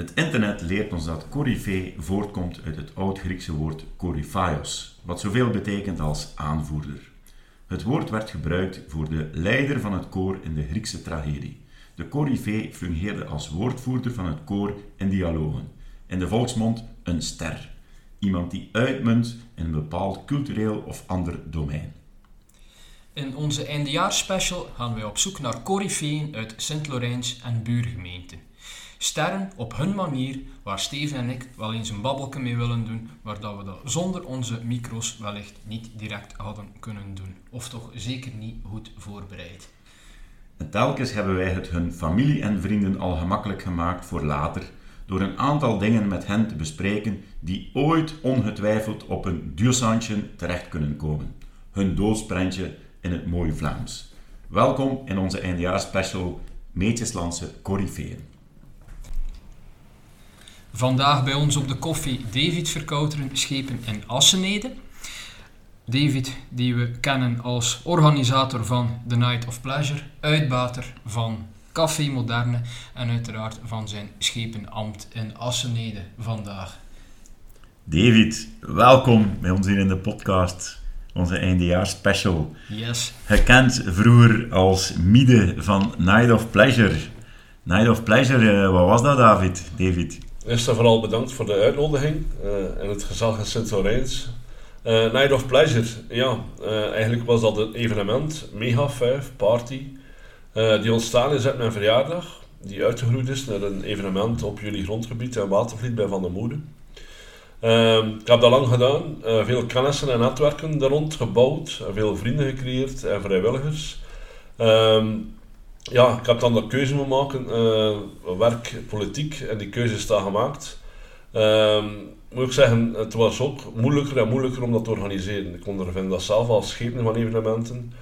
Het internet leert ons dat coryfee voortkomt uit het oud-Griekse woord koryphaios, wat zoveel betekent als aanvoerder. Het woord werd gebruikt voor de leider van het koor in de Griekse tragedie. De coryfee fungeerde als woordvoerder van het koor in dialogen. In de volksmond een ster. Iemand die uitmunt in een bepaald cultureel of ander domein. In onze eindejaarsspecial gaan wij op zoek naar coryfeeën uit Sint-Lorijns en buurgemeenten. Sterren op hun manier, waar Steven en ik wel eens een babbelke mee willen doen, maar dat we dat zonder onze micro's wellicht niet direct hadden kunnen doen. Of toch zeker niet goed voorbereid. En telkens hebben wij het hun familie en vrienden al gemakkelijk gemaakt voor later, door een aantal dingen met hen te bespreken die ooit ongetwijfeld op een duursandje terecht kunnen komen. Hun doodsprentje in het mooie Vlaams. Welkom in onze eindejaarsspecial Meetjeslandse Corifeeën. Vandaag bij ons op de koffie David Verkouteren, schepen in Assenede. David, die we kennen als organisator van The Night of Pleasure, uitbater van Café Moderne en uiteraard van zijn schepenambt in Assenede vandaag. David, welkom bij ons hier in de podcast, onze eindejaarsspecial. Yes. Gekend vroeger als Miede van Night of Pleasure. Night of Pleasure, eh, wat was dat David? David? Eerst en vooral bedankt voor de uitnodiging uh, en het gezag in Sint-Lorijns. Uh, Night of Pleasure, ja, uh, eigenlijk was dat een evenement, Mega 5 Party, die ontstaan is uit mijn verjaardag, die uitgegroeid is naar een evenement op jullie grondgebied in Watervliet bij Van der Moede. Ehm, ik heb dat lang gedaan, veel kennissen en netwerken daar rond gebouwd, veel vrienden gecreëerd en vrijwilligers. Ehm, ja, ik heb dan de keuze moeten maken, uh, werk, politiek, en die keuze is daar gemaakt. Uh, moet ik zeggen, het was ook moeilijker en moeilijker om dat te organiseren. Ik ondervind dat zelf als schepen van evenementen.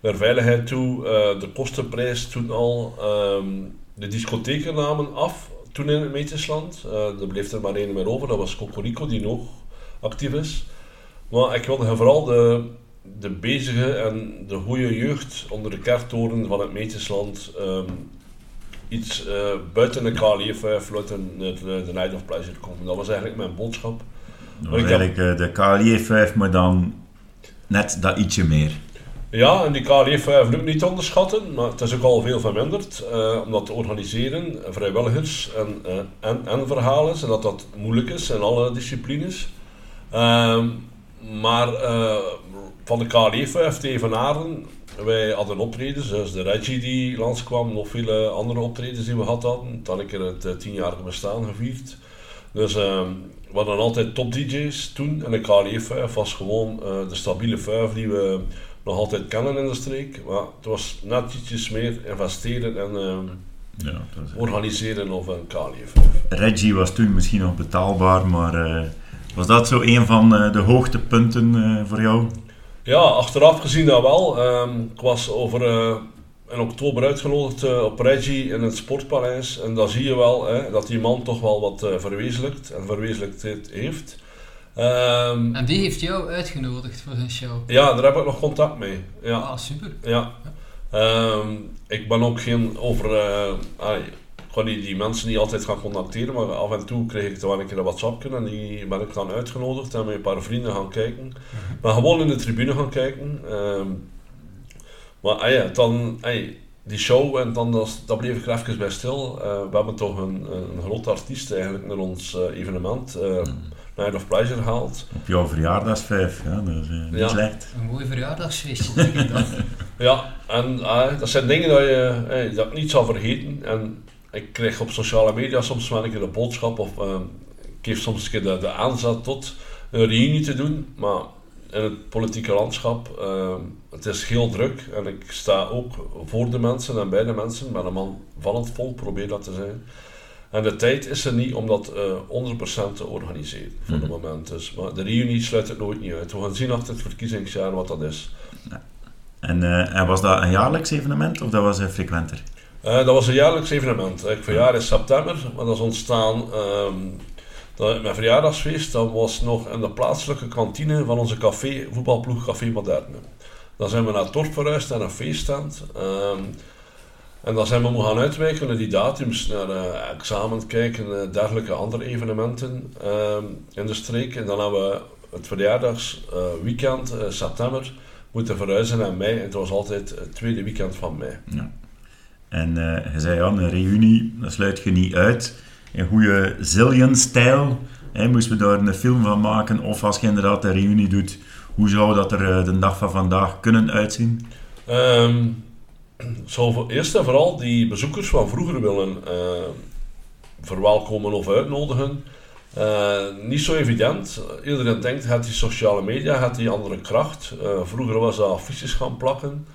Naar veiligheid toe, uh, de kostenprijs toen al, um, de discotheken namen af toen in het Meetjesland. Uh, er bleef er maar één meer over, dat was Cocorico, die nog actief is. Maar ik wilde vooral de, de bezige en de goede jeugd onder de kerktoren van het Meetjesland um, iets uh, buiten de KLE 5, buiten de, de Night of Pleasure komen. Dat was eigenlijk mijn boodschap. Dat was eigenlijk heb... de KLE 5, maar dan net dat ietsje meer. Ja, en die KLE 5 ook niet onderschatten, maar het is ook al veel verminderd. Uh, om dat te organiseren, vrijwilligers en, uh, en, en verhalen, en dat dat moeilijk is in alle disciplines. Uh, maar van de KLE 5 Evenaren, wij hadden optredens, dus de Reggie die langskwam, nog vele andere optredens die we gehad hadden. Dan ik het uh, tienjarige bestaan gevierd. Dus uh, we hadden altijd top DJ's toen en de KLE 5 was gewoon uh, de stabiele 5 die we nog altijd kennen in de streek. Maar het was net ietsjes meer investeren en ja, organiseren of een KLE 5. Reggie was toen misschien nog betaalbaar, maar was dat zo een van de hoogtepunten voor jou? Ja, achteraf gezien dat wel. Um, ik was over uh, in oktober uitgenodigd uh, op Reggie in het Sportpaleis. En dan zie je wel hè, dat die man toch wel wat uh, verwezenlijkt en verwezenlijkt heeft. Um, en die heeft jou uitgenodigd voor zijn show? Ja, daar heb ik nog contact mee. Ja. Ah, super. Ja. Um, ik ben ook geen over... Ik kan die, die mensen niet altijd gaan contacteren, maar af en toe kreeg ik wel een keer een WhatsApp en die ben ik dan uitgenodigd en met een paar vrienden gaan kijken. Maar gewoon in de tribune gaan kijken. Um, maar ah ja, dan, ay, die show en dan, dat, dat bleef ik er even bij stil. Uh, we hebben toch een, een groot artiest eigenlijk naar ons uh, evenement. Uh, Night of Pleasure gehaald. Op jouw verjaardagsvijf, ja, dat is niet ja. slecht. Een mooi verjaardagsfeestje, denk ik dan. ja, en dat zijn dingen dat je hey, dat niet zal vergeten. En ik krijg op sociale media soms wel een keer een boodschap of uh, ik geef soms een keer de, de aanzet tot een reunie te doen, maar in het politieke landschap, uh, het is heel druk en ik sta ook voor de mensen en bij de mensen, ben een man van het volk, probeer dat te zijn. En de tijd is er niet om dat uh, 100% te organiseren voor mm. het moment. Dus, maar de reunie sluit het nooit niet uit. We gaan zien achter het verkiezingsjaar wat dat is. Ja. En, uh, en was dat een jaarlijks evenement of dat was uh, frequenter? Uh, dat was een jaarlijks evenement. Ik verjaar in september, maar dat is ontstaan. Um, dat, mijn verjaardagsfeest dat was nog in de plaatselijke kantine van onze café, voetbalploeg Café Moderne. Dan zijn we naar Torp verhuisd en een feesttent. Um, En dan zijn we moeten gaan uitwijken naar die datums, naar uh, examen kijken, dergelijke andere evenementen ehm, in de streek. En dan hebben we het verjaardagsweekend, september, moeten verhuizen naar mei. En het was altijd het tweede weekend van mei. Ja. En je zei ja, een reunie, dat sluit je niet uit. In goede Zillion-stijl moesten we daar een film van maken? Of als je inderdaad een reunie doet, hoe zou dat er de dag van vandaag kunnen uitzien? Um, zou eerst en vooral die bezoekers van vroeger willen uh, verwelkomen of uitnodigen. Uh, niet zo evident. Iedereen denkt, het die sociale media, het die andere kracht. Uh, vroeger was dat affiches gaan plakken.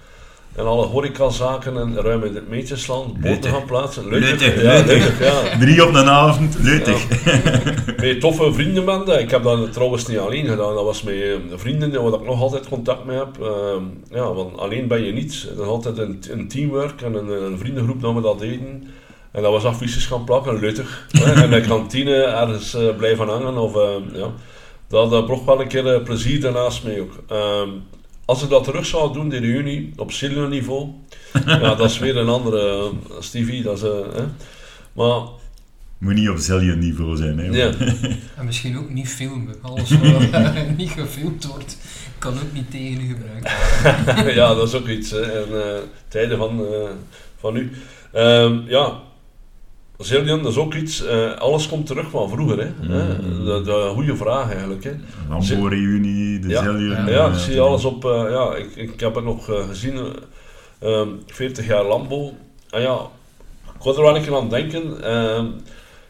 En alle horecazaken en ruim in het meetjesland boten gaan plaatsen. Leutig. Ja, leutig, ja. Drie op een avond, leutig. Ja. Met toffe vriendenbanden. Ik heb dat trouwens niet alleen gedaan. Dat was met vrienden waar ik nog altijd contact mee heb. Uh, ja, want alleen ben je niet. Het is altijd een, een teamwork en een, een vriendengroep dat we dat deden. En dat was affiches gaan plakken, leutig. en met kantine ergens uh, blijven hangen. Of, uh, ja. Dat uh, bracht wel een keer plezier daarnaast mee ook. Ehm, als ik dat terug zou doen, de reunie, op senior niveau, ja, dat is weer een andere Stevie. Dat is, hè. Maar moet niet op niveau zijn. Hè, ja. en misschien ook niet filmen. Alles wat niet gefilmd wordt, kan ook niet tegen u gebruiken. ja, dat is ook iets. Hè. En, uh, tijden van, uh, van nu. Um, ja, Zillion, dat is ook iets. Uh, alles komt terug van vroeger. Hè. Mm. De, de goede vraag eigenlijk. Hè. Lambo-reunie, de ja, Zillion. Ja, ik zie alles op. ja, ik, ik heb het nog gezien. 40 jaar Lambo. En ja, ik kon er wel een keer aan denken. Ehm,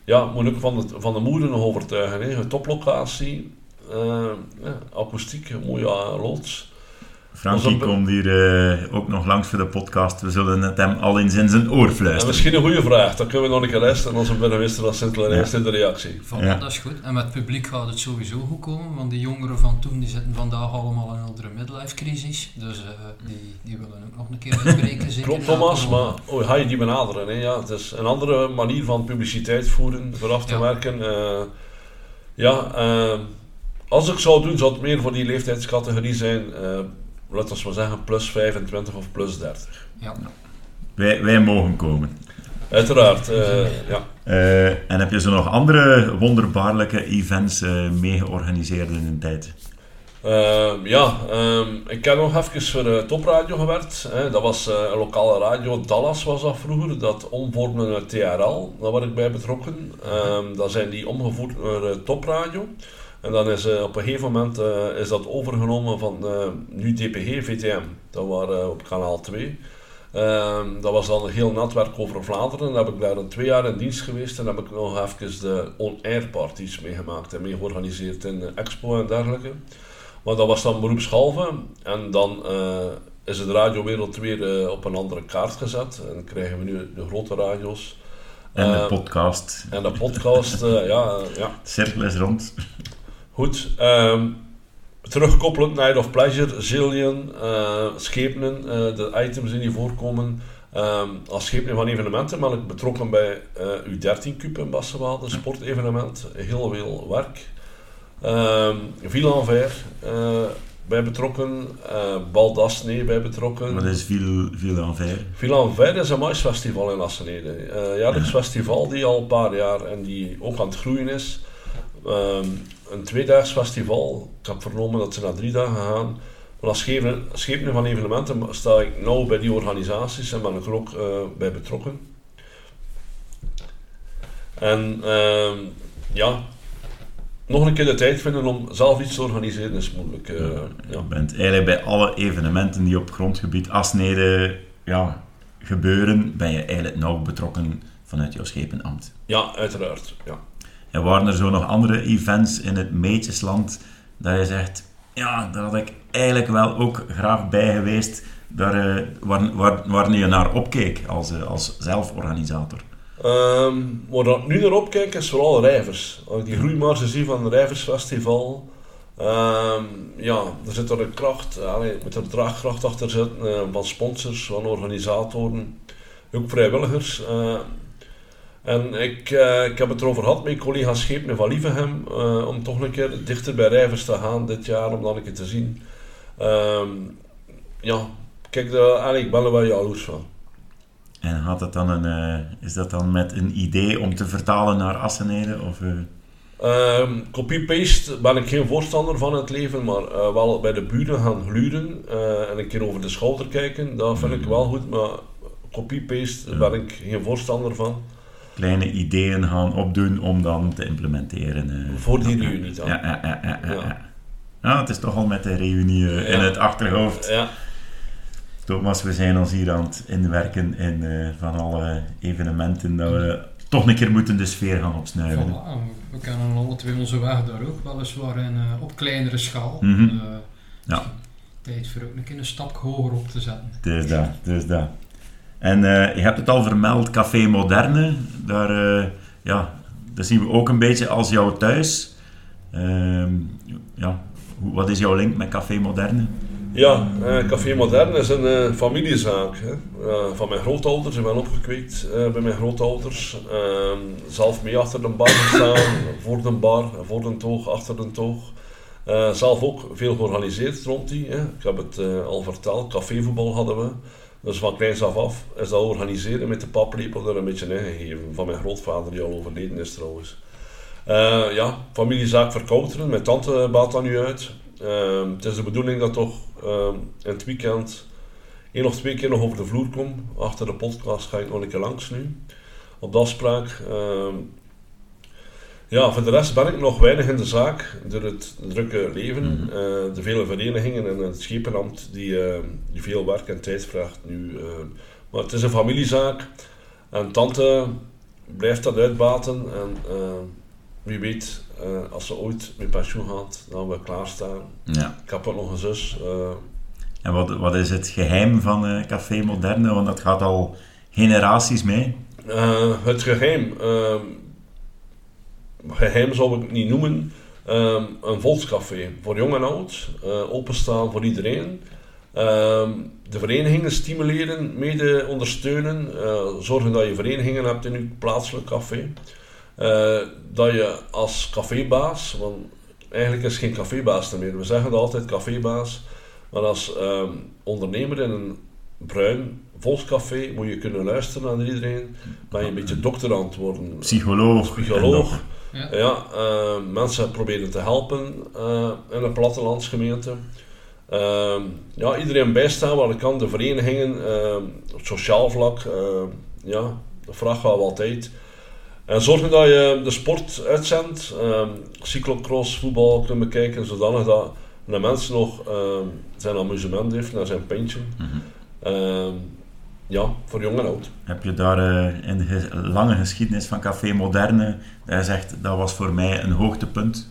ja, moet ook van de, van de moeder nog overtuigen. Hè. Toplocatie, uh, ja, akoestiek, mooie loods. Frankie komt hier uh, ook nog langs voor de podcast. We zullen het hem al eens in zijn oor fluisteren. En misschien een goede vraag. Dan kunnen we nog een keer luisteren als we burgemeester van sint ja. in de reactie. Van, ja. Dat is goed. En met het publiek gaat het sowieso goed komen. Want de jongeren van toen die zitten vandaag allemaal in een andere midlife crisis. Dus uh, die, die willen ook nog een keer uitbreken. Klopt Thomas, maar oh, ga je die benaderen. Hè? Ja, het is een andere manier van publiciteit voeren, vooraf te werken. Uh, ja, als ik zou doen, zou het meer voor die leeftijdscategorie zijn laten we maar zeggen, plus 25 of plus 30. Ja. Wij, wij mogen komen. Uiteraard, uh, ja. Uh, en heb je zo nog andere wonderbaarlijke events uh, mee georganiseerd in een tijd? Ehm, ja, um, ik heb nog even voor de topradio gewerkt. Hè. Dat was een lokale radio, Dallas was dat vroeger. Dat omvormde naar TRL, daar was ik bij betrokken. Um, dan zijn die omgevoerd naar topradio. En dan is uh, op een gegeven moment uh, is dat overgenomen van uh, nu DPG VTM. Dat waren op kanaal 2. Ehm, dat was dan een heel netwerk over Vlaanderen. Dan heb ik daar twee jaar in dienst geweest en heb ik nog even de on-air parties meegemaakt en mee georganiseerd in Expo en dergelijke. Maar dat was dan beroepshalve en dan is de radiowereld weer op een andere kaart gezet en krijgen we nu de grote radio's. En de podcast. En de podcast, ja, ja. Cirkel is rond. Goed, um, terugkoppelend Night of Pleasure, Zillion, uh, schepenen, uh, de items die voorkomen. Um, als schepen van evenementen ben ik betrokken bij uh, U13 Cup in Bassenwaal, een sportevenement. Heel veel werk. Um, Ville Anvers bij betrokken, uh, Baldasne bij betrokken. Wat is? Ville Anvers is een maisfestival in Assenede. Uh, jaarlijks festival die al een paar jaar en die ook aan het groeien is. Um, een tweedaags festival. Ik heb vernomen dat ze naar drie dagen gaan. Maar als schepen van evenementen sta ik nauw bij die organisaties en ben ik er ook uh, bij betrokken. En uh, ja, nog een keer de tijd vinden om zelf iets te organiseren is moeilijk. Uh, ja, Je bent eigenlijk bij alle evenementen die op grondgebied Asnede ja, gebeuren, ben je eigenlijk nauw betrokken vanuit jouw schepenambt. Ja, uiteraard. Ja. En waren er zo nog andere events in het Meetjesland dat je zegt, ja, daar had ik eigenlijk wel ook graag bij geweest, daar, uh, waar, waar, waar je naar opkeek als, uh, als zelforganisator? Um, waar ik nu naar opkijk is vooral Rijvers. Als ik die groeimarge zie van het Rijversfestival, um, ja, er zit er een kracht, allee, met er draagkracht achter zitten uh, van sponsors, van organisatoren, ook vrijwilligers. En ik, uh, ik heb het erover gehad met collega Scheepne van Lievenhem uh, om toch een keer dichter bij Rijvers te gaan dit jaar, om dan een keer te zien. Um, ja, kijk, de, eigenlijk, ik ben er wel jaloers van. En had dat dan een, eh, is dat dan met een idee om te vertalen naar Assenede? Of, eh? Ehm, Copy-paste ben ik geen voorstander van het leven, maar eh, wel bij de buren gaan gluren eh, en een keer over de schouder kijken, dat vind ik wel goed, maar copy-paste ben ik geen voorstander van. Kleine ideeën gaan opdoen om dan te implementeren. eh. Voor die reunie dan. Ja, ja, ja, ja, ja. Ja, het is toch al met de reunie in het achterhoofd. Ja, Thomas, we zijn ons hier aan het inwerken in eh, van alle evenementen dat we toch een keer moeten de sfeer gaan opsnuiven. Voilà, we kennen alle twee onze weg daar ook, weliswaar in, eh, op kleinere schaal. Eh, Ja. Tijd voor ook een keer een stap hoger op te zetten. Dus dat, dus dat. En eh, je hebt het al vermeld, Café Moderne. Daar, eh, ja, dat zien we ook een beetje als jouw thuis. Ehm, ja, wat is jouw link met Café Moderne? ja eh, Café Modern is een familiezaak hè. Van mijn grootouders. Ik ben opgekweekt bij mijn grootouders. Ehm, zelf mee achter de bar gestaan, voor de bar, voor de toog, achter de toog. Zelf ook veel georganiseerd rond die. Hè. Ik heb het al verteld, cafévoetbal hadden we. Dus van kleins af af is dat organiseren met de paplepel er een beetje ingegeven. Van mijn grootvader die al overleden is trouwens. Eh, ja, familiezaak verkouteren. Mijn tante baat dat nu uit. Ehm, het is de bedoeling dat toch ehm, in het weekend één of twee keer nog over de vloer kom. Achter de podcast ga ik nog een keer langs nu. Op de afspraak. Ja, voor de rest ben ik nog weinig in de zaak door het drukke leven. Mhm. eh, de vele verenigingen en het schepenambt die, eh, die veel werk en tijd vraagt nu. eh. maar het is een familiezaak. En tante blijft dat uitbaten. En wie weet, als ze ooit met pensioen gaat, dan we klaarstaan. Ja. Ik heb ook nog een zus. En wat, wat is het geheim van Café Moderne? Want dat gaat al generaties mee. Het geheim. Geheim zou ik het niet noemen. Ehm, een volkscafé voor jong en oud. eh, openstaan voor iedereen. Ehm, de verenigingen stimuleren, mede ondersteunen. eh, zorgen dat je verenigingen hebt in je plaatselijk café. Eh, dat je als cafébaas, want eigenlijk is geen cafébaas meer. We zeggen altijd cafébaas. Maar als ehm, ondernemer in een bruin volkscafé moet je kunnen luisteren naar iedereen. Ben je een beetje dokter worden. Psycholoog. Psycholoog. Ja. Ja, eh, mensen proberen te helpen eh, in een plattelandsgemeente. Ehm, ja, iedereen bijstaan waar ik kan, de verenigingen, ehm, op sociaal vlak, ja, dat vraagt wel wat tijd. En zorgen dat je de sport uitzendt, ehm cyclocross, voetbal kunnen bekijken, zodanig dat de mensen nog ehm, zijn amusement heeft naar zijn pintje. Mhm. Ehm, ja, voor jong en oud. Heb je daar eh, in de ges- lange geschiedenis van Café Moderne, dat je zegt, dat was voor mij een hoogtepunt?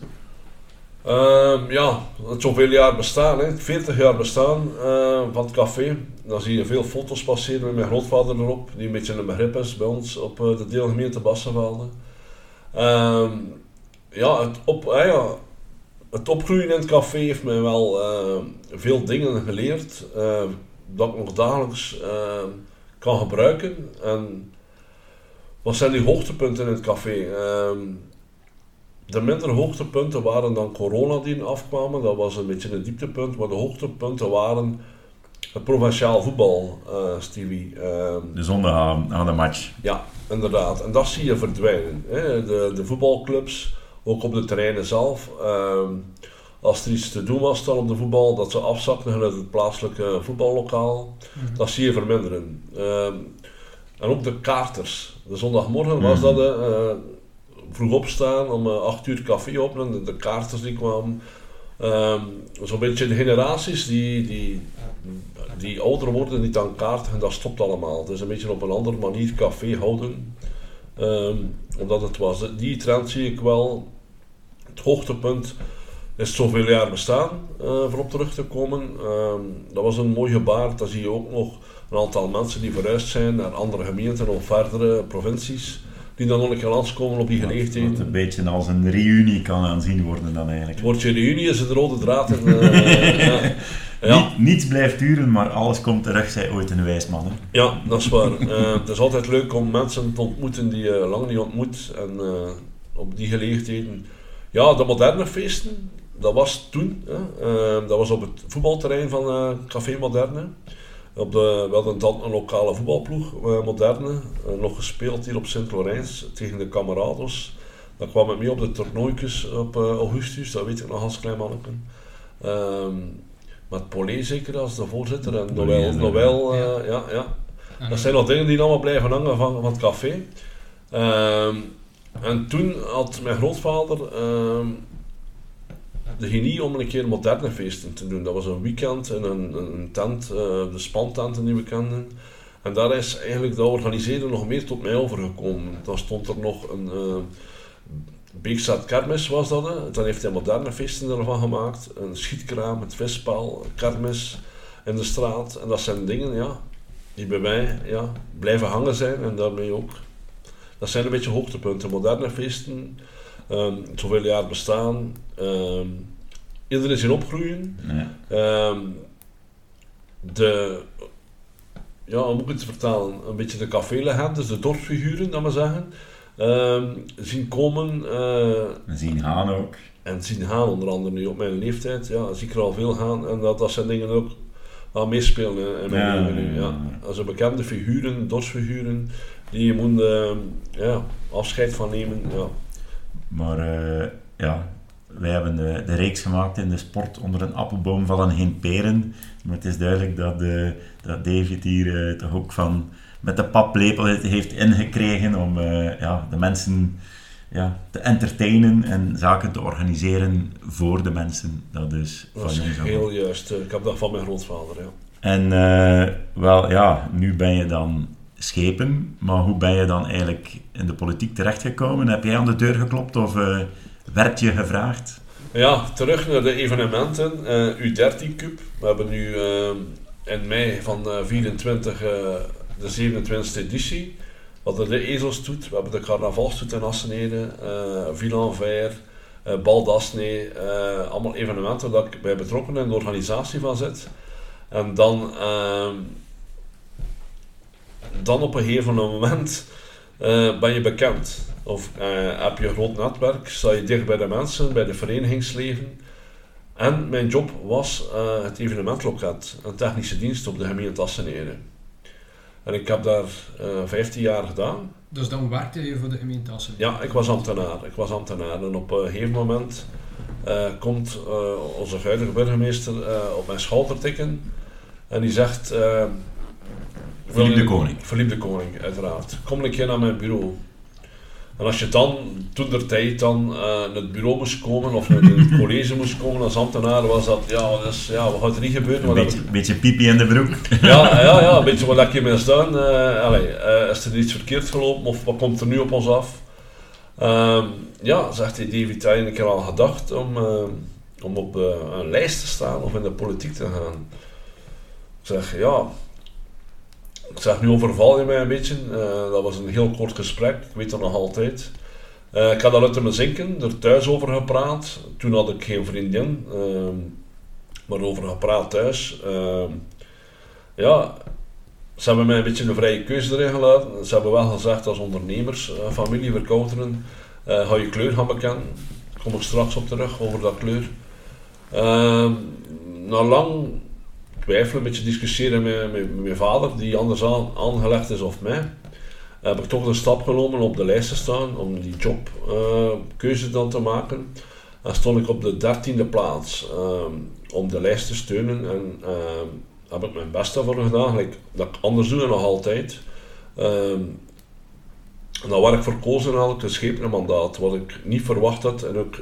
Ehm, ja, het zoveel jaar bestaan, hè. 40 jaar bestaan eh, van het café. Dan zie je veel foto's passeren met mijn grootvader erop, die een beetje een begrip is bij ons op eh, de deelgemeente Bassenvelde. Ehm, ja, het op, ah ja, het opgroeien in het café heeft mij wel eh, veel dingen geleerd, dat ik nog dagelijks kan gebruiken. En wat zijn die hoogtepunten in het café? Ehm, de mindere hoogtepunten waren dan corona die afkwamen. Dat was een beetje een dieptepunt. Maar de hoogtepunten waren het provinciaal voetbal, eh Stevie. Ehm, De aan, aan de match. ja, inderdaad. En dat zie je verdwijnen. Hè. De, de voetbalclubs, ook op de terreinen zelf. ehm, als er iets te doen was dan op de voetbal, dat ze afzakten uit het plaatselijke voetballokaal. Mhm. Dat zie je verminderen. Ehm, en ook de kaarters. De zondagmorgen was Mhm. dat eh, vroeg opstaan om eh, 8 uur café openen. De, de kaarters die kwamen. Ehm, Zo'n beetje de generaties die, die, die ouder worden, niet aan kaarten, en dat stopt allemaal. Het is een beetje op een andere manier café houden. Ehm, omdat het was. Die trend zie ik wel. Het hoogtepunt is zoveel jaar bestaan eh, voor op terug te komen. Ehm, dat was een mooi gebaar. Dan zie je ook nog een aantal mensen die verhuisd zijn naar andere gemeenten of verdere provincies. Die dan nog een keer langskomen op die Wat gelegenheid. een beetje als een reunie kan aanzien worden dan eigenlijk. Het woordje reunie is de rode draad. In, eh, ja. Ja. Niet, niets blijft duren, maar alles komt terug, zei ooit een wijs man. Hè? Ja, dat is waar. Eh, het is altijd leuk om mensen te ontmoeten die je lang niet ontmoet. En op die gelegenheden. Ja, de moderne feesten, dat was toen. Hè. Eh, dat was op het voetbalterrein van eh, Café Moderne. Op de, we hadden dan een lokale voetbalploeg, uh, moderne, nog gespeeld hier op Sint-Lorijns tegen de Camarados. Dan kwam ik mee op de toernooitjes op Augustus, dat weet ik nog als klein manneke. Ehm, met Polé zeker als de voorzitter en Noël. Noël ja. ja, ja. Dat zijn nog dingen die allemaal blijven hangen van, van het café. Ehm, en toen had mijn grootvader ehm, de genie om een keer moderne feesten te doen. Dat was een weekend in een, een tent, uh, de spantenten die we kenden. En daar is eigenlijk dat organiseren nog meer tot mij overgekomen. Dan stond er nog een uh, Beekstad Kermis was dat. Dan heeft hij moderne feesten ervan gemaakt. Een schietkraam, het vispaal, kermis in de straat. En dat zijn dingen ja, die bij mij ja, blijven hangen zijn en daarmee ook. Dat zijn een beetje hoogtepunten. Moderne feesten, um, zoveel jaar bestaan. Um, iedereen is in opgroeien. Um, de, ja, ik het vertalen? Een beetje de cafélegendes, de dorpsfiguren, dat maar zeggen. zien komen. Uh, en zien gaan ook. En zien gaan, onder andere nu op mijn leeftijd. Ja, zie ik er al veel gaan. En dat, dat zijn dingen ook aan meespelen in mijn leven nu. Ja. Als bekende figuren, dorpsfiguren, die je moet uh, ja, afscheid van nemen. Ja. Maar uh, ja, wij hebben de, de, reeks gemaakt in de sport onder een appelboom vallen geen peren. Maar het is duidelijk dat, uh, dat David hier toch ook van met de paplepel heeft ingekregen om ja, de mensen ja, te entertainen en zaken te organiseren voor de mensen. Dat is van dat is heel juist. Ik heb dat van mijn grootvader, ja. En uh, wel, ja, nu ben je dan schepen, maar hoe ben je dan eigenlijk in de politiek terechtgekomen? Heb jij aan de deur geklopt of uh, werd je gevraagd? Ja, terug naar de evenementen. Uh, U13 Cup. We hebben nu in mei van 24 de 27e editie. We hadden de ezelstoet, we hebben de carnavalstoet in Assenede, uh, Villa Ver, uh, allemaal evenementen waar ik bij betrokken in de organisatie van zit. En dan, dan op een gegeven moment uh, ben je bekend. Of heb je een groot netwerk, sta je dicht bij de mensen, bij de verenigingsleven. En mijn job was het evenementloket, een technische dienst op de gemeente. En ik heb daar uh, eh, 15 jaar gedaan. Dus dan werkte je voor de gemeente? Ja, ik was ambtenaar. Ik was ambtenaar. En op een gegeven moment komt onze huidige burgemeester op mijn schouder tikken. En die zegt... Philippe de Koning. Philippe de Koning, uiteraard. Kom een keer naar mijn bureau. En als je dan, toen der tijd, dan uh, naar het bureau moest komen of naar het college moest komen als ambtenaar, was dat, ja, dus, ja wat gaat er niet gebeuren? Een beetje, beetje pipi in de broek. Ja, ja, ja een beetje wat ik hiermee staan. Uh, allee, uh, is er iets verkeerd gelopen of wat komt er nu op ons af? Uh, ja, zegt hij, David, heb een keer al gedacht om, om op een lijst te staan of in de politiek te gaan? Ik zeg, ja, ik zeg, nu overval je mij een beetje. Uh, dat was een heel kort gesprek, ik weet dat nog altijd. Uh, ik had dat uit me zinken, er thuis over gepraat. Toen had ik geen vriendin, uh, maar over gepraat thuis. Ehm, ja, ze hebben mij een beetje een vrije keuze erin gelaten. Ze hebben wel gezegd als ondernemers, uh, familie verkouteren, ga je kleur gaan bekennen. Daar kom ik straks op terug over dat kleur. Ehm, na lang twijfelen, een beetje discussiëren met, mijn vader, die anders aan, aangelegd is of mij, heb ik toch een stap genomen op de lijst te staan om die jobkeuze uh, dan te maken. En stond ik op de dertiende plaats uh, om de lijst te steunen en uh, heb ik mijn beste voor gedaan, like, dat ik anders doe nog altijd. En dan werd ik verkozen eigenlijk een schepende mandaat, wat ik niet verwacht had en ook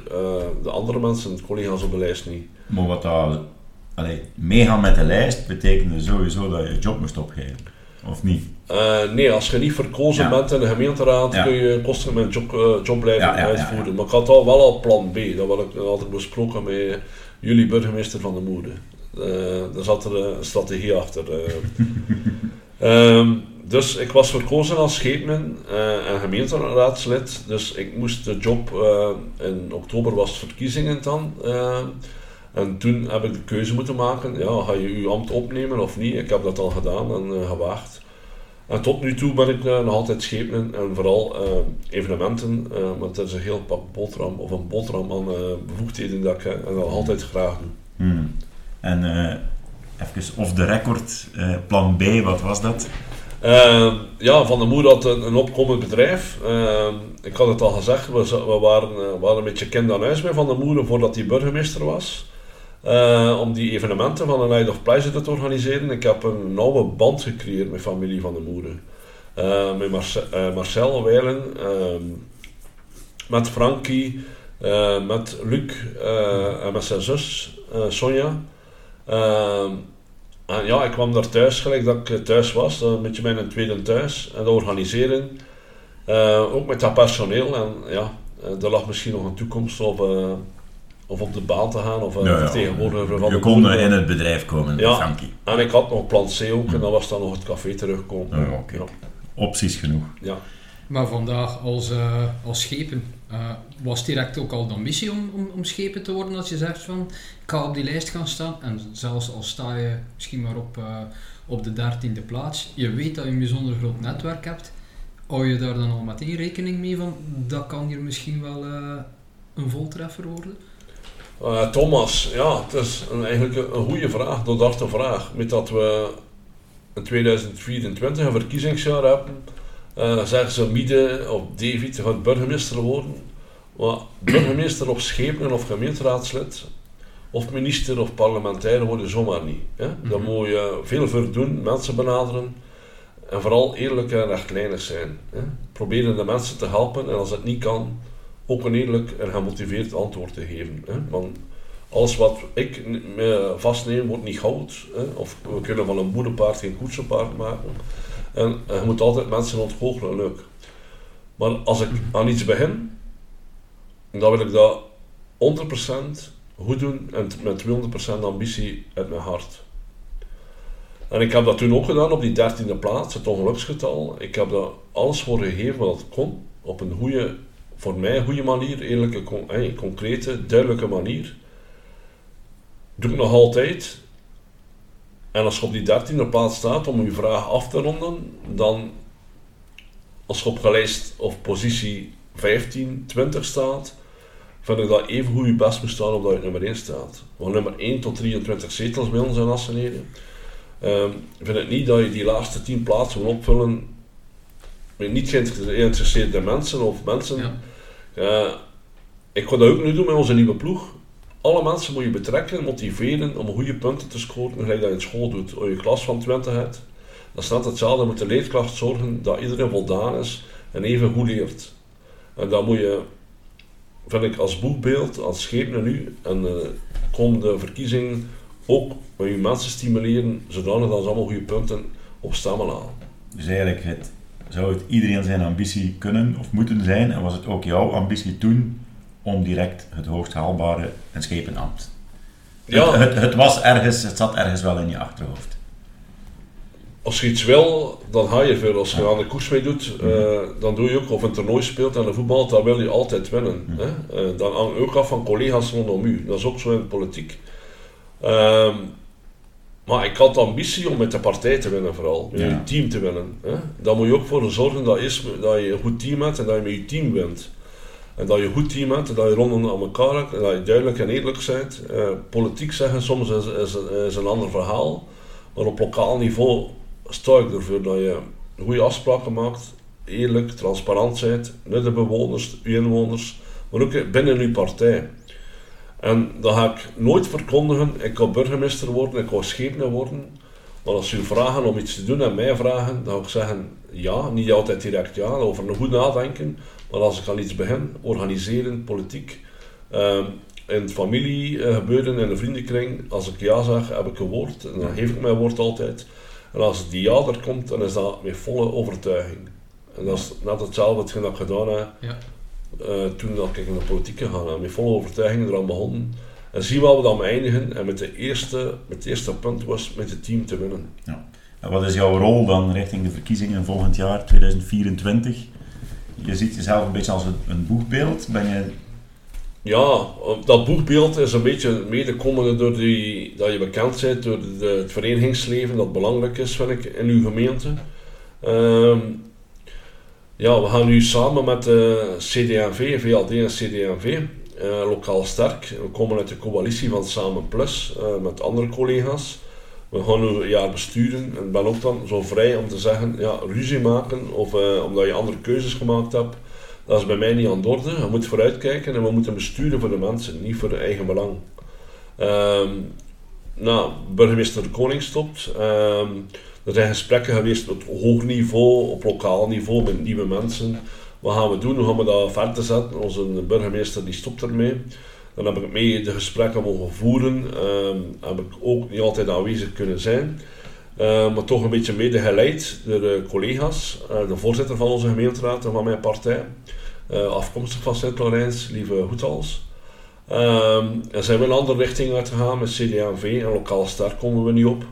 de andere mensen, de collega's op de lijst niet. Maar wat dat allee, meegaan met de lijst betekende sowieso dat je je job moest opgeven. Of niet? Uh, nee, als je niet verkozen bent in de gemeenteraad, kun je kosten met job, uh, job blijven uitvoeren. Maar ik had al wel al plan B, dat had ik altijd besproken met jullie burgemeester van de Moede. Uh, daar zat er een strategie achter. um, dus ik was verkozen als scheepman en gemeenteraadslid. Dus ik moest de job, in oktober was het verkiezingen dan. En toen heb ik de keuze moeten maken, ja, ga je je ambt opnemen of niet? Ik heb dat al gedaan en uh, gewaagd. En tot nu toe ben ik uh, nog altijd schepen en vooral uh, evenementen, want dat is een heel pak boterham of een boterham aan bevoegdheden dat ik nog altijd graag doe. Hmm. En even off the record, plan B, wat was dat? Uh, ja, Van der Moer had een, een opkomend bedrijf. Uh, ik had het al gezegd, we, we waren, uh, waren een beetje kind aan huis bij Van der Moer voordat hij burgemeester was. Om die evenementen van een Night of Pleasure te organiseren. Ik heb een nauwe band gecreëerd met familie Van der Moeren. met Marce Marcel Weilen, ehm, met Frankie, met Luc en met zijn zus Sonja. Ehm, en ja, ik kwam daar thuis, gelijk dat ik thuis was, een beetje mijn tweede thuis. En de organiseren, ook met dat personeel. En ja, er lag misschien nog een toekomst op, of op de baan te gaan, of ja, vertegenwoordiger van Je kon in het bedrijf komen, ja, Frankie. En ik had nog plan C ook, en dan was dan nog het café terugkomen. Ja, okay. Opties genoeg. Ja. Maar vandaag als, als schepen, was direct ook al de ambitie om, om, om schepen te worden als je zegt van ik ga op die lijst gaan staan en zelfs al sta je misschien maar op, uh, op de dertiende plaats, je weet dat je een bijzonder groot netwerk hebt, hou je daar dan al meteen rekening mee van dat kan hier misschien wel uh, een voltreffer worden? Uh, Thomas, ja, het is een, eigenlijk een goede vraag, doordachte vraag. Met dat we in 2024 een verkiezingsjaar hebben, uh, zeggen ze midden op David gaat burgemeester worden. Maar burgemeester of schepen of gemeenteraadslid of minister of parlementair worden zomaar niet. Hè? Mm Dan moet je veel voor doen, mensen benaderen en vooral eerlijk en rechtlijnig zijn. Hè? Proberen de mensen te helpen en als het niet kan, ook een eerlijk en gemotiveerd antwoord te geven. Hè? Want alles wat ik vastneem wordt niet goud. Hè? Of we kunnen van een boerenpaard geen koetsenpaard maken. En je moet altijd mensen ontgoochelen, leuk. Maar als ik aan iets begin, dan wil ik dat 100% goed doen en met 200% ambitie uit mijn hart. En ik heb dat toen ook gedaan op die dertiende plaats, het ongeluksgetal. Ik heb daar alles voor gegeven wat kon, op een goede, voor mij goede manier, eerlijke, concrete, duidelijke manier. Doe ik nog altijd. En als je op die dertiende plaats staat om je vraag af te ronden, dan als je op lijst of positie 15, 20 staat, vind ik dat even goed je best moet staan op dat je nummer 1 staat. Want nummer 1 tot 23 zetels bij ons in Asseneden. Um, ik vind het niet dat je die laatste 10 plaatsen wil opvullen met niet geïnteresseerde mensen of mensen. Ja. Ik ga dat ook nu doen met onze nieuwe ploeg. Alle mensen moet je betrekken, motiveren om goede punten te scoren, gelijk dat je in school doet. Als je klas van 20 hebt, dan staat hetzelfde. moet de leerkracht zorgen dat iedereen voldaan is en even goed leert. En dan moet je vind ik als boekbeeld, als schepen nu en de komende verkiezingen ook met je mensen stimuleren, zodanig dat ze allemaal goede punten op stammen halen. Dus eigenlijk het, zou het iedereen zijn ambitie kunnen of moeten zijn en was het ook jouw ambitie toen om direct het hoogst haalbare een schepenambt? Ja. Het, het, het, was ergens, het zat ergens wel in je achterhoofd als je iets wil, dan ga je veel. Als je aan de koers mee doet, uh, dan doe je ook, of een toernooi speelt aan de voetbal, dan wil je altijd winnen. Hè? Uh, dan hang je ook af van collega's rondom u. Dat is ook zo in de politiek. Um, maar ik had de ambitie om met de partij te winnen, vooral. Met ja. je team te winnen. Hè? Dan moet je ook voor zorgen dat, is, dat je een goed team hebt en dat je met je team wint. En dat je een goed team hebt en dat je rondom aan elkaar hebt en dat je duidelijk en eerlijk bent. Uh, politiek zeggen soms is, is, is een ander verhaal. Maar op lokaal niveau sta ik ervoor dat je goede afspraken maakt, eerlijk, transparant bent met de bewoners, de inwoners, maar ook binnen uw partij. En dan ga ik nooit verkondigen, ik ga burgemeester worden, ik ga schepen worden. Maar als u vragen om iets te doen en mij vragen, dan ga ik zeggen ja, niet altijd direct ja, over een goed nadenken. Maar als ik aan iets begin, organiseren, politiek, uh, in het familiegebeuren, in de vriendenkring, als ik ja zeg, heb ik een woord. En dan geef ik mijn woord altijd. En als die ja er komt, dan is dat met volle overtuiging. En dat is net hetzelfde wat ik gedaan heb ja. Uh, toen dat ik in de politiek gegaan ben. Met volle overtuiging eraan begonnen. En zien waar we dan eindigen. En met, de eerste, met het eerste punt was met het team te winnen. Ja. En wat is jouw rol dan richting de verkiezingen volgend jaar, 2024? Je ziet jezelf een beetje als een, een boegbeeld. Ben je ja, dat boekbeeld is een beetje medekomende door die, dat je bekend bent door de, het verenigingsleven dat belangrijk is, vind ik, in uw gemeente. Um, ja, we gaan nu samen met de CDMV, VLD en CDMV, uh, eh, lokaal sterk. We komen uit de coalitie van Samen Plus uh, met andere collega's. we gaan nu een jaar besturen en ben ook dan zo vrij om te zeggen, ja, ruzie maken of omdat je andere keuzes gemaakt hebt, dat is bij mij niet aan de orde. Je moet vooruitkijken en we moeten besturen voor de mensen, niet voor de eigen belang. Um, nou, burgemeester de Koning stopt. Um, er zijn gesprekken geweest op hoog niveau, op lokaal niveau met nieuwe mensen. Wat gaan we doen? Hoe gaan we dat verder zetten? Onze burgemeester die stopt ermee. Dan heb ik mee de gesprekken mogen voeren. Um, heb ik ook niet altijd aanwezig kunnen zijn. Uh, maar toch een beetje mede geleid door de collega's. Uh, de voorzitter van onze gemeenteraad en van mijn partij. Uh, afkomstig van Sint-Laurens, lieve Hoetals. Um, en zijn we een andere richting uitgegaan met CDA-V en lokaal ster komen we niet op.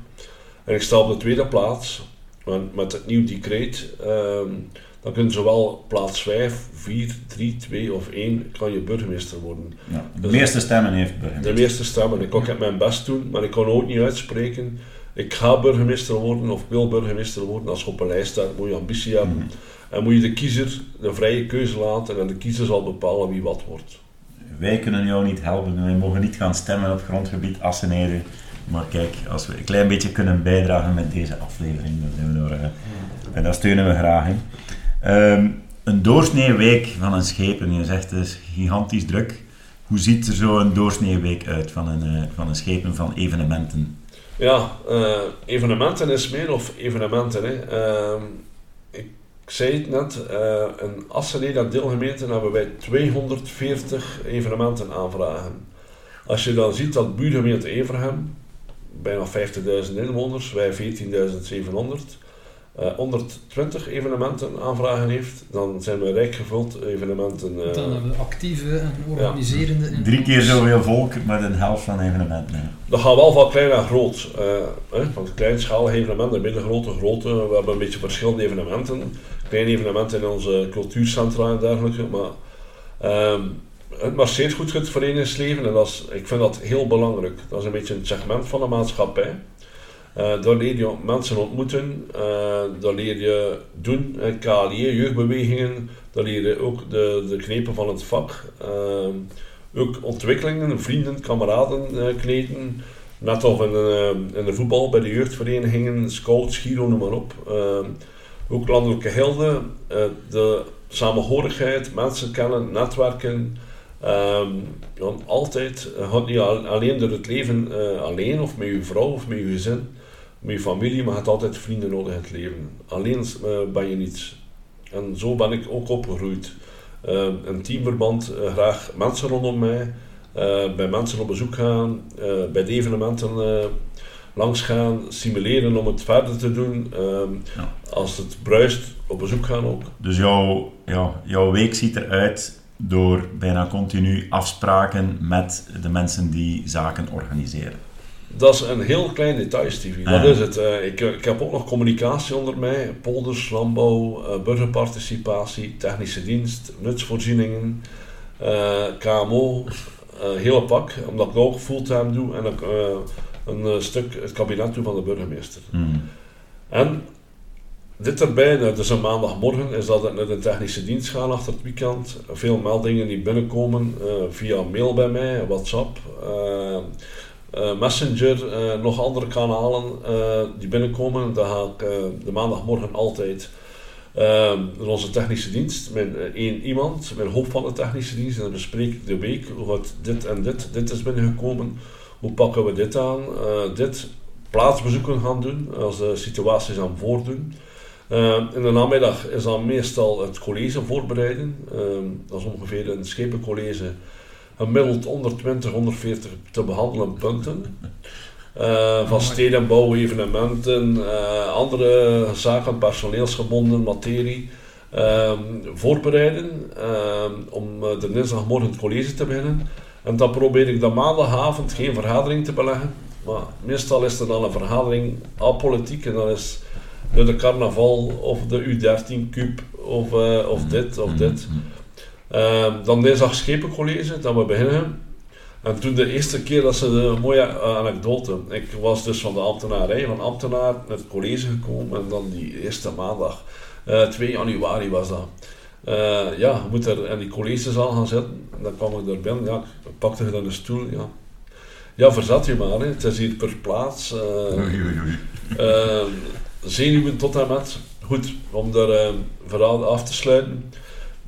En ik sta op de tweede plaats met, met het nieuw decreet. Um, dan kun je zowel plaats 5, 4, 3, 2 of 1 kan je burgemeester worden. Ja, de dus meeste stemmen heeft burgemeester. De meeste stemmen. Ik kan mijn best doen, maar ik kan ook niet uitspreken. Ik ga burgemeester worden of wil burgemeester worden. Als je op een lijst staat, moet je ambitie hebben. Mm. En moet je de kiezer de vrije keuze laten en de kiezer zal bepalen wie wat wordt. Wij kunnen jou niet helpen. Wij mogen niet gaan stemmen op grondgebied Asseneden. Maar kijk, als we een klein beetje kunnen bijdragen met deze aflevering, dan zijn we er, en dat steunen we graag. in. Um, een doorsneeweek van een schepen, je zegt het is gigantisch druk. Hoe ziet er zo'n doorsneeweek uit van een, uh, van een schepen van evenementen? Ja, uh, evenementen is meer of evenementen. Hè. Uh, ik zei het net, uh, in Asseneda deelgemeente hebben wij 240 evenementen aanvragen. Als je dan ziet dat buurgemeente Everham, bijna 50.000 inwoners, wij 14.700 uh, 120 evenementen aanvragen heeft, dan zijn we rijk gevuld evenementen. Uh, dan hebben we actieve en organiserende. Ja. Drie keer zoveel volk met een helft van evenementen. Dat gaat wel van klein naar groot. Uh, van kleinschalige evenementen, middengrote, grote. We hebben een beetje verschillende evenementen. Kleine evenementen in onze cultuurcentra en dergelijke. Maar uh, het marcheert goed het verenigingsleven en dat is, ik vind dat heel belangrijk. Dat is een beetje een segment van de maatschappij. Uh, daar leer je mensen ontmoeten, uh, daar leer je doen, uh, KLE, jeugdbewegingen, daar leer je ook de, de knepen van het vak. ook ontwikkelingen, vrienden, kameraden kneten. Net als in, in, de voetbal, bij de jeugdverenigingen, scouts, Giro, noem maar op. ook landelijke helden, de samenhorigheid, mensen kennen, netwerken. Um, altijd, uh, niet alleen door het leven uh, alleen of met je vrouw of met je gezin, met je familie, maar je hebt altijd vrienden nodig in het leven. Alleen uh, ben je niets. En zo ben ik ook opgegroeid. Uh, in teamverband uh, graag mensen rondom mij, bij mensen op bezoek gaan, bij de evenementen langs gaan, simuleren om het verder te doen. Ehm, ja. Als het bruist, op bezoek gaan ook. Dus jouw, ja, jouw week ziet eruit door bijna continu afspraken met de mensen die zaken organiseren. Dat is een heel klein detail, Stevie. Dat is het. Uh, ik, ik heb ook nog communicatie onder mij. Polders, landbouw, uh, burgerparticipatie, technische dienst, nutsvoorzieningen, uh, KMO. hele pak, omdat ik ook fulltime doe en ik een stuk het kabinet doe van de burgemeester. Mm. En dit erbij, nou, dus een maandagmorgen, is dat ik naar de technische dienst gaan achter het weekend. Veel meldingen die binnenkomen via mail bij mij, WhatsApp. Uh, Messenger, uh, nog andere kanalen die binnenkomen. Dan ga ik de maandagmorgen altijd naar onze technische dienst met één iemand, met hoofd van de technische dienst. En dan bespreek ik de week hoe het dit en dit, dit is binnengekomen. Hoe pakken we dit aan? dit plaatsbezoeken gaan doen als de situaties aan voordoen. In de namiddag is dan meestal het college voorbereiden. dat is ongeveer een schepencollege gemiddeld 120, 140 te behandelen punten. Uh, van stedenbouw, evenementen, uh, andere zaken, personeelsgebonden materie. Uh, voorbereiden ehm, om eh, de dinsdagmorgen het college te beginnen. En dan probeer ik de maandagavond geen vergadering te beleggen. Maar meestal is er dan een vergadering apolitiek en dan is de carnaval of de U13 Cup of, of dit of dit. Uh, dan dinsdag schepencollege, dat we beginnen. En toen de eerste keer dat ze de mooie uh, anekdote. Ik was dus van de ambtenarij, van ambtenaar naar het college gekomen. En dan die eerste maandag, uh, eh, 2 januari was dat. Uh, ja, je moet er in die collegezaal gaan zitten. En dan kwam ik er binnen, ja, ik pakte dan een stoel. Ja. Ja, verzat je maar. Hè. Het is hier per plaats. Uh, oei, oei, oei. Uh, zenuwen tot en met. Goed, om daar uh, verhaal af te sluiten.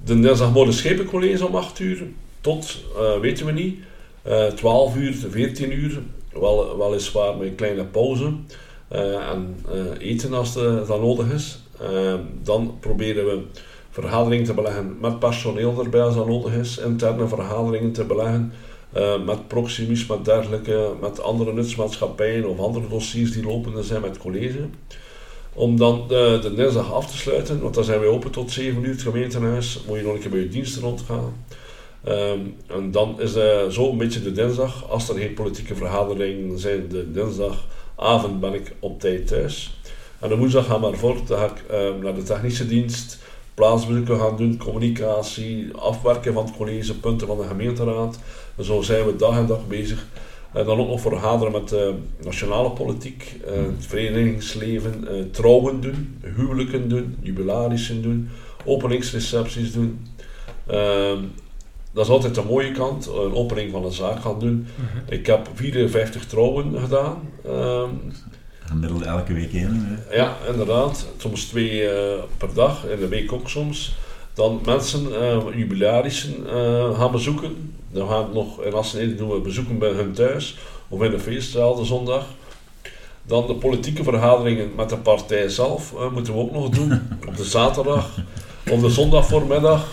De dinsdagmorgen schepencollege om 8 uur tot, weten we niet, 12 uur, 14 uur. Wel, weliswaar met een kleine pauze. en eten als dan nodig is. dan proberen we vergaderingen te beleggen met personeel erbij als dat nodig is. Interne vergaderingen te beleggen uh, met Proximus, met dergelijke, met andere nutsmaatschappijen of andere dossiers die lopende zijn met college. Om dan de, de dinsdag af te sluiten, want dan zijn we open tot 7 uur het gemeentehuis, moet je nog een keer bij je diensten rondgaan. Um, en dan is uh, zo een beetje de dinsdag, als er geen politieke vergaderingen zijn, de dinsdagavond ben ik op tijd thuis. En de woensdag gaan we ervoor, dan ga ik uh, naar de technische dienst, plaatsbezoeken gaan doen, communicatie, afwerken van het college, punten van de gemeenteraad. En zo zijn we dag en dag bezig. En dan ook nog vergaderen met de nationale politiek, uh, het verenigingsleven, uh, trouwen doen, huwelijken doen, jubilarissen doen, openingsrecepties doen. Uh, dat is altijd de mooie kant, een opening van een zaak gaan doen. Mhm. Ik heb 54 trouwen gedaan. Ehm, Gemiddeld elke week één. Ja, inderdaad. Soms twee uh, per dag, in de week ook soms. Dan mensen, uh, jubilarissen uh, gaan bezoeken. Dan gaan we nog in Assen doen we bezoeken bij hun thuis of in de feestzaal de zondag. Dan de politieke vergaderingen met de partij zelf uh, moeten we ook nog doen. op de zaterdag, op de zondag voormiddag.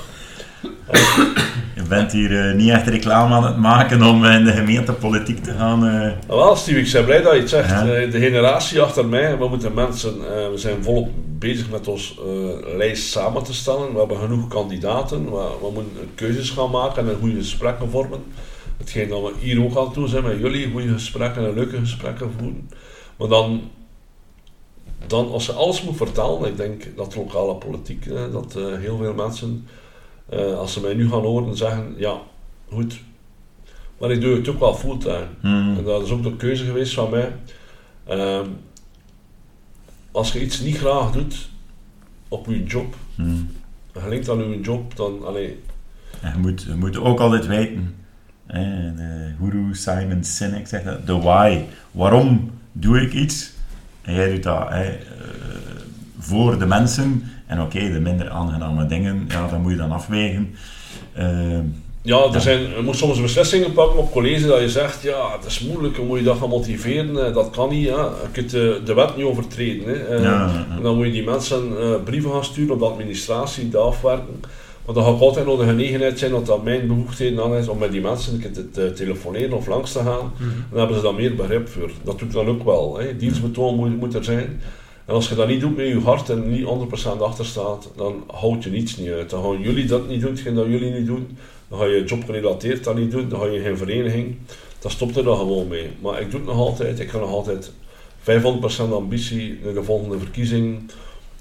Bent hier uh, niet echt reclame aan het maken om in de gemeentepolitiek te gaan. Uh... Wel, Steve, ik ben blij dat je het zegt. Ja. de generatie achter mij, we moeten mensen, we zijn volop bezig met ons lijst samen te stellen. We hebben genoeg kandidaten, we, we moeten keuzes gaan maken en goede gesprekken vormen. Hetgeen dat we hier ook aan toe zijn met jullie, goede gesprekken en leuke gesprekken voeren. Maar dan, dan als je alles moet vertalen, ik denk dat lokale politiek, dat heel veel mensen uh, als ze mij nu gaan horen zeggen, ja, goed, maar ik doe het ook wel fulltime. Mm. En dat is ook de keuze geweest van mij. Uh, als je iets niet graag doet op je job, mm. gelinkt aan je job, dan alleen. je, moet, je moet ook altijd weten, hè, de guru Simon Sinek zegt dat, de why, waarom doe ik iets? En jij doet dat hè, uh, voor de mensen en oké, de minder aangename dingen, ja, dat moet je dan afwegen. Uh, ja, er zijn, je moet soms beslissingen pakken op college dat je zegt, ja, het is moeilijk, hoe moet je dat gaan motiveren? Dat kan niet, ja. je kunt de, de wet niet overtreden. Hè. Uh, ja, En dan moet je die mensen uh, brieven gaan sturen op de administratie, de afwerken. Want dan ga ik altijd nog de genegenheid zijn, dat dat mijn bevoegdheden aan is, om met die mensen te, te telefoneren of langs te gaan. Mm -hmm. Dan hebben ze dan meer begrip voor. Dat doet dan ook wel. Hè. Dienstbetoon moet, moet er zijn. En als je dat niet doet met je hart en niet 100% achter staat, dan houdt je niets niet uit. Dan gaan jullie dat niet doen, hetgeen dat jullie niet doen. Dan ga je jobgerelateerd dat niet doen, dan ga je geen vereniging. Dan stopt er dan gewoon mee. Maar ik doe het nog altijd, ik ga nog altijd 500% ambitie naar de volgende verkiezing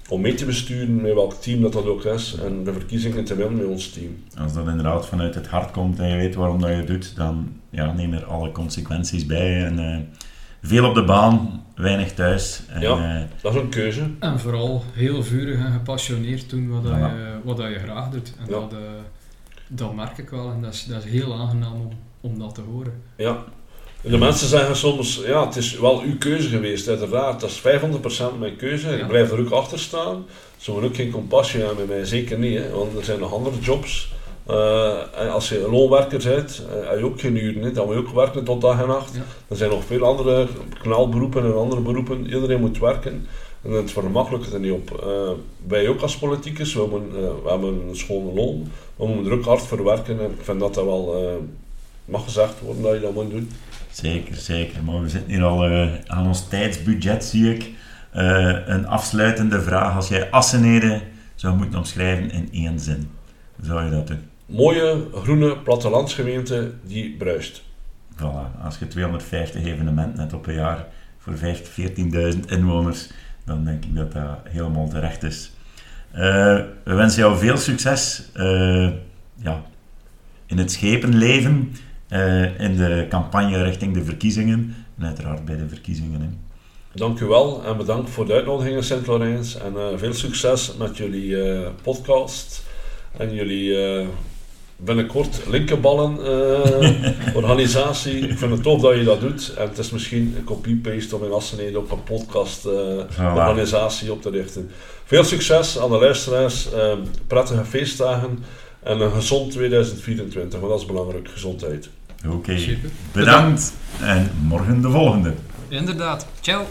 om mee te besturen met welk team dat, dat ook is en de verkiezingen te winnen met ons team. Als dat inderdaad vanuit het hart komt en je weet waarom dat je doet, dan ja, neem er alle consequenties bij. En, uh, veel op de baan, weinig thuis. En, ja, uh, dat is een keuze. En vooral heel vurig en gepassioneerd doen wat, ja. je, wat je graag doet. En ja. dat, uh, dat merk ik wel en dat is, dat is heel aangenaam om, om dat te horen. Ja. En de mensen zeggen soms, ja, het is wel uw keuze geweest, uiteraard. Dat is 500% mijn keuze. Ja. Ik blijf er ook achter staan. Ze moeten ook geen compassie hebben met mij, zeker niet. Hè, want er zijn nog andere jobs uh, als je loonwerker bent, uh, heb je ook geen uren. Dan moet je ook werken tot dag en nacht. Ja. Er zijn nog veel andere knalberoepen en andere beroepen. Iedereen moet werken. En het vermakkelijkt er niet op. Uh, wij ook als politicus, we hebben, we hebben een schone loon. We moeten er ook hard voor werken. En ik vind dat dat wel mag gezegd worden dat je dat moet doen. Zeker, zeker. Maar we zitten hier al aan ons tijdsbudget, zie ik. een afsluitende vraag. Als jij Asseneden zou moeten omschrijven in één zin, zou je dat doen? Mooie groene plattelandsgemeente die bruist. Voilà, als je 250 evenementen hebt op een jaar voor 14.000 inwoners, dan denk ik dat dat helemaal terecht is. Uh, we wensen jou veel succes uh, ja, in het schepenleven, uh, in de campagne richting de verkiezingen en uiteraard bij de verkiezingen. Hè. Dank u wel en bedankt voor de uitnodiging Sint-Laurens en veel succes met jullie podcast en jullie binnenkort linkerballen uh, organisatie. Ik vind het tof dat je dat doet. En het is misschien een copy-paste om in Assenede op een podcast uh, organisatie op te richten. Veel succes aan de luisteraars. Uh, prettige feestdagen. En een gezond 2024, want dat is belangrijk, gezondheid. Oké, okay. bedankt. En morgen de volgende. Inderdaad. Ciao.